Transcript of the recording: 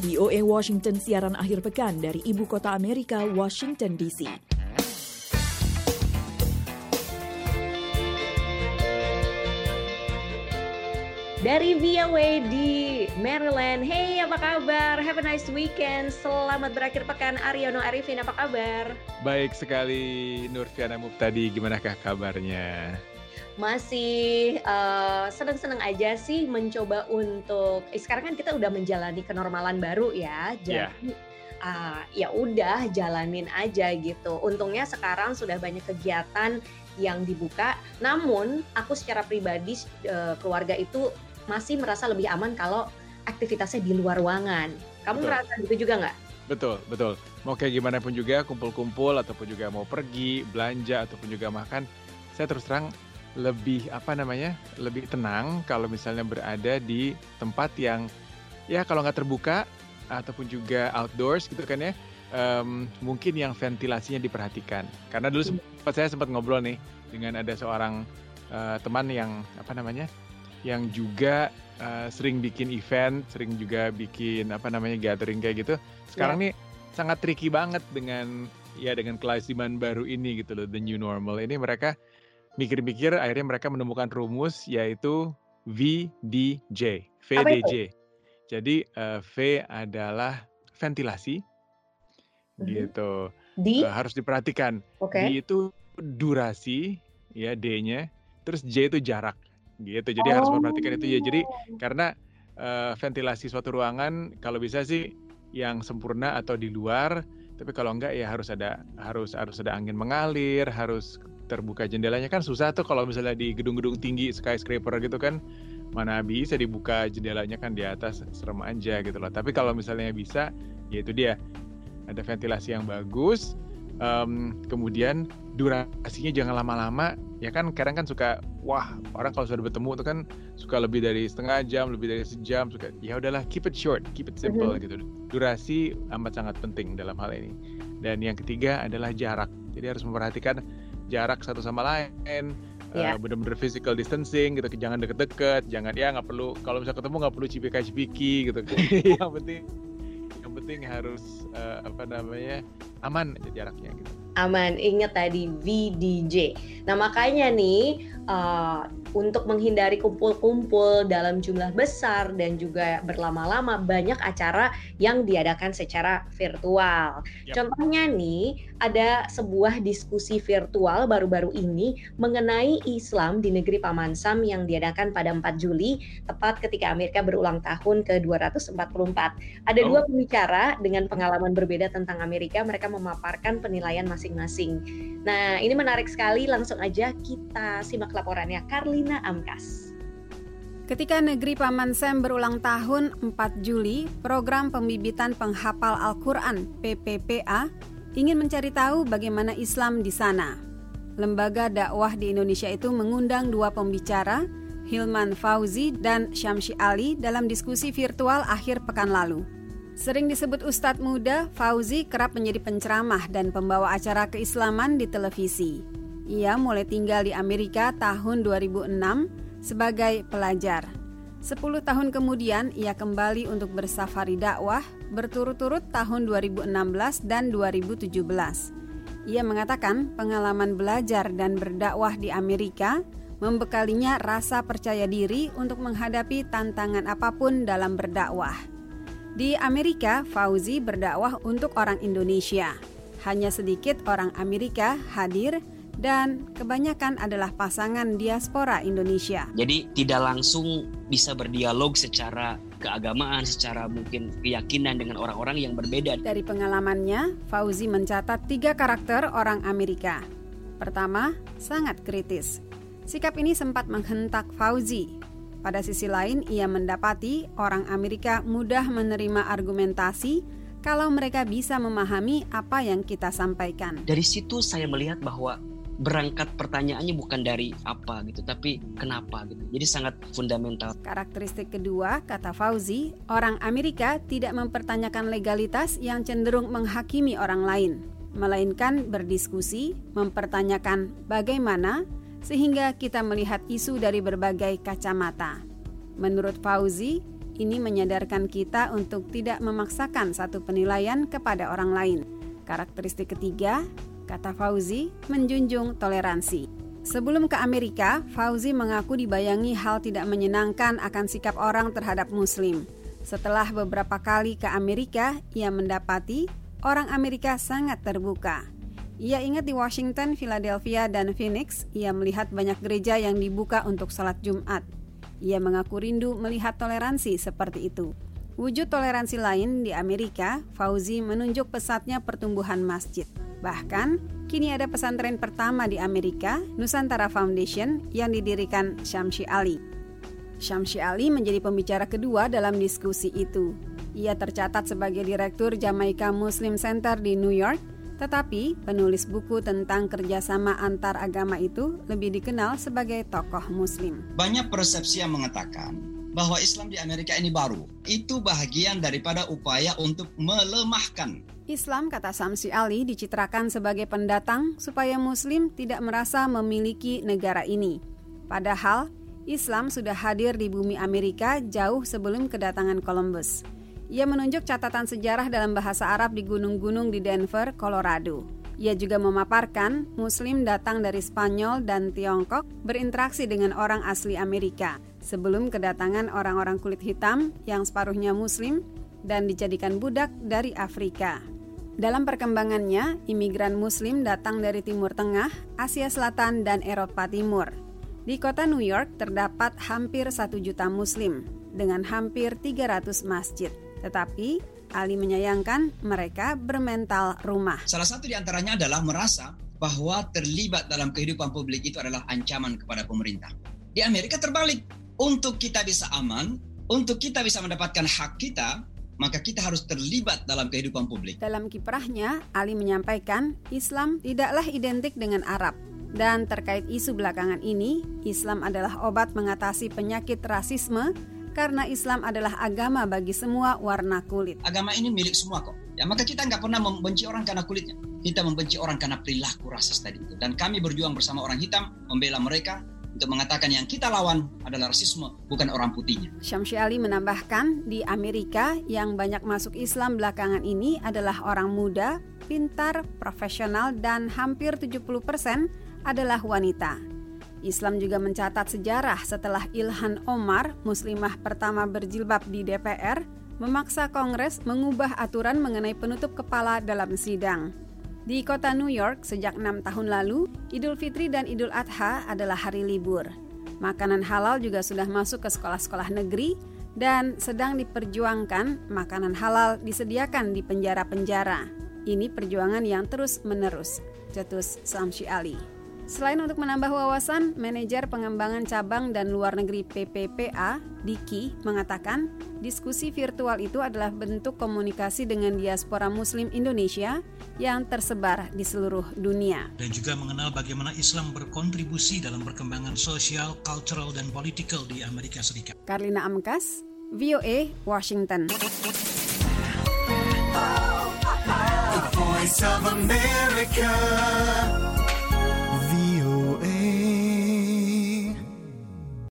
VOA Washington siaran akhir pekan dari ibu kota Amerika, Washington DC. Dari VOA di Maryland, hey apa kabar? Have a nice weekend. Selamat berakhir pekan. Aryono Arifin apa kabar? Baik sekali Nurfiana Muftadi, gimanakah kabarnya? Masih uh, seneng-seneng aja sih mencoba untuk eh, sekarang kan kita udah menjalani kenormalan baru ya. Iya. Jadi uh, ya udah jalanin aja gitu. Untungnya sekarang sudah banyak kegiatan yang dibuka. Namun aku secara pribadi uh, keluarga itu masih merasa lebih aman kalau aktivitasnya di luar ruangan. Kamu Betul. merasa gitu juga nggak? Betul, betul. Mau kayak gimana pun juga, kumpul-kumpul ataupun juga mau pergi, belanja ataupun juga makan, saya terus terang lebih apa namanya, lebih tenang kalau misalnya berada di tempat yang ya kalau nggak terbuka ataupun juga outdoors gitu kan ya, em, mungkin yang ventilasinya diperhatikan. Karena dulu sempat saya sempat ngobrol nih dengan ada seorang eh, teman yang apa namanya, yang juga uh, sering bikin event, sering juga bikin apa namanya gathering kayak gitu. Sekarang nih sangat tricky banget dengan ya dengan kelaziman baru ini gitu loh, the new normal. Ini mereka mikir-mikir akhirnya mereka menemukan rumus yaitu VDJ? VDJ. Jadi uh, V adalah ventilasi Mhm. gitu. Di, Uh, harus diperhatikan. oke. D itu durasi ya D-nya, terus J itu jarak gitu. Jadi harus memperhatikan itu ya. Jadi karena eh, ventilasi suatu ruangan kalau bisa sih yang sempurna atau di luar, tapi kalau enggak ya harus ada harus harus ada angin mengalir, harus terbuka jendelanya. Kan susah tuh kalau misalnya di gedung-gedung tinggi skyscraper gitu kan. Mana bisa dibuka jendelanya kan di atas serem aja gitu loh. Tapi kalau misalnya bisa, ya itu dia. Ada ventilasi yang bagus, em, kemudian durasinya jangan lama-lama. Ya kan kadang kan suka wah orang kalau sudah bertemu itu kan suka lebih dari setengah jam lebih dari sejam suka ya udahlah keep it short keep it simple gitu. Durasi amat sangat penting dalam hal ini. Dan yang ketiga adalah jarak. Jadi harus memperhatikan jarak satu sama lain Iya. eh, benar-benar physical distancing gitu jangan deket-deket jangan ya nggak perlu kalau misalnya ketemu nggak perlu cipika-cipiki gitu yang penting yang penting harus eh, apa namanya aman aja jaraknya gitu Aman, ingat tadi VDJ. Nah makanya nih uh, untuk menghindari kumpul-kumpul dalam jumlah besar dan juga berlama-lama banyak acara yang diadakan secara virtual. Yap. Contohnya nih ada sebuah diskusi virtual baru-baru ini mengenai Islam di negeri Paman Sam yang diadakan pada 4 Juli tepat ketika Amerika berulang tahun ke-244. Ada Oh. dua pembicara dengan pengalaman berbeda tentang Amerika, mereka memaparkan penilaian masing-masing. Nah, ini menarik sekali. Langsung aja kita simak laporannya Karlina Amkas. Ketika negeri Paman Sam berulang tahun 4 Juli, program pembibitan penghafal Al-Quran PPPA ingin mencari tahu bagaimana Islam di sana. Lembaga dakwah di Indonesia itu mengundang dua pembicara, Hilman Fauzi dan Syamsi Ali dalam diskusi virtual akhir pekan lalu. Sering disebut Ustadz muda, Fauzi kerap menjadi penceramah dan pembawa acara keislaman di televisi. Ia mulai tinggal di Amerika tahun 2006 sebagai pelajar. 10 tahun kemudian ia kembali untuk bersafari dakwah berturut-turut tahun 2016 dan 2017. Ia mengatakan pengalaman belajar dan berdakwah di Amerika membekalinya rasa percaya diri untuk menghadapi tantangan apa pun dalam berdakwah. Di Amerika, Fauzi berdakwah untuk orang Indonesia. Hanya sedikit orang Amerika hadir dan kebanyakan adalah pasangan diaspora Indonesia. Jadi tidak langsung bisa berdialog secara keagamaan, secara mungkin keyakinan dengan orang-orang yang berbeda. Dari pengalamannya, Fauzi mencatat tiga karakter orang Amerika. Pertama, sangat kritis. Sikap ini sempat menghentak Fauzi. Pada sisi lain, ia mendapati orang Amerika mudah menerima argumentasi kalau mereka bisa memahami apa yang kita sampaikan. Dari situ saya melihat bahwa berangkat pertanyaannya bukan dari apa gitu, tapi kenapa gitu. Jadi sangat fundamental. Karakteristik kedua, kata Fauzi, orang Amerika tidak mempertanyakan legalitas yang cenderung menghakimi orang lain, melainkan berdiskusi, mempertanyakan bagaimana sehingga kita melihat isu dari berbagai kacamata. Menurut Fauzi, ini menyadarkan kita untuk tidak memaksakan satu penilaian kepada orang lain. Karakteristik ketiga, kata Fauzi, menjunjung toleransi. Sebelum ke Amerika, Fauzi mengaku dibayangi hal tidak menyenangkan akan sikap orang terhadap Muslim. Setelah beberapa kali ke Amerika, ia mendapati orang Amerika sangat terbuka. Ia ingat di Washington, Philadelphia, dan Phoenix, ia melihat banyak gereja yang dibuka untuk sholat Jumat. Ia mengaku rindu melihat toleransi seperti itu. Wujud toleransi lain di Amerika, Fauzi menunjuk pesatnya pertumbuhan masjid. Bahkan, kini ada pesantren pertama di Amerika, Nusantara Foundation, yang didirikan Syamsi Ali. Syamsi Ali menjadi pembicara kedua dalam diskusi itu. Ia tercatat sebagai Direktur Jamaica Muslim Center di New York tetapi penulis buku tentang kerjasama antar agama itu lebih dikenal sebagai tokoh muslim. Banyak persepsi yang mengatakan bahwa Islam di Amerika ini baru. Itu bahagian daripada upaya untuk melemahkan. Islam, kata Samsi Ali, dicitrakan sebagai pendatang supaya muslim tidak merasa memiliki negara ini. Padahal, Islam sudah hadir di bumi Amerika jauh sebelum kedatangan Columbus. Ia menunjuk catatan sejarah dalam bahasa Arab di gunung-gunung di Denver, Colorado. Ia juga memaparkan Muslim datang dari Spanyol dan Tiongkok berinteraksi dengan orang asli Amerika sebelum kedatangan orang-orang kulit hitam yang separuhnya Muslim dan dijadikan budak dari Afrika. Dalam perkembangannya, imigran Muslim datang dari Timur Tengah, Asia Selatan, dan Eropa Timur. Di kota New York terdapat hampir satu juta Muslim dengan hampir 300 masjid. Tetapi Ali menyayangkan mereka bermental rumah. Salah satu di antaranya adalah merasa bahwa terlibat dalam kehidupan publik itu adalah ancaman kepada pemerintah. Di Amerika terbalik. Untuk kita bisa aman, untuk kita bisa mendapatkan hak kita, maka kita harus terlibat dalam kehidupan publik. Dalam kiprahnya, Ali menyampaikan Islam tidaklah identik dengan Arab. Dan terkait isu belakangan ini, Islam adalah obat mengatasi penyakit rasisme karena Islam adalah agama bagi semua warna kulit. Agama ini milik semua kok. Ya, maka kita nggak pernah membenci orang karena kulitnya. Kita membenci orang karena perilaku rasis tadi itu. Dan kami berjuang bersama orang hitam, membela mereka, untuk mengatakan yang kita lawan adalah rasisme, bukan orang putihnya. Syamsi Ali menambahkan, di Amerika yang banyak masuk Islam belakangan ini adalah orang muda, pintar, profesional, dan hampir 70% adalah wanita. Islam juga mencatat sejarah setelah Ilhan Omar, muslimah pertama berjilbab di DPR, memaksa Kongres mengubah aturan mengenai penutup kepala dalam sidang. Di kota New York sejak enam tahun lalu, Idul Fitri dan Idul Adha adalah hari libur. Makanan halal juga sudah masuk ke sekolah-sekolah negeri dan sedang diperjuangkan makanan halal disediakan di penjara-penjara. Ini perjuangan yang terus menerus. Cetus Samsi Ali. Selain untuk menambah wawasan, manajer pengembangan cabang dan luar negeri PPPA, Diki, mengatakan diskusi virtual itu adalah bentuk komunikasi dengan diaspora muslim Indonesia yang tersebar di seluruh dunia. Dan juga mengenal bagaimana Islam berkontribusi dalam perkembangan sosial, cultural, dan political di Amerika Serikat. Karlina Amkas, VOA, Washington. The Voice of America.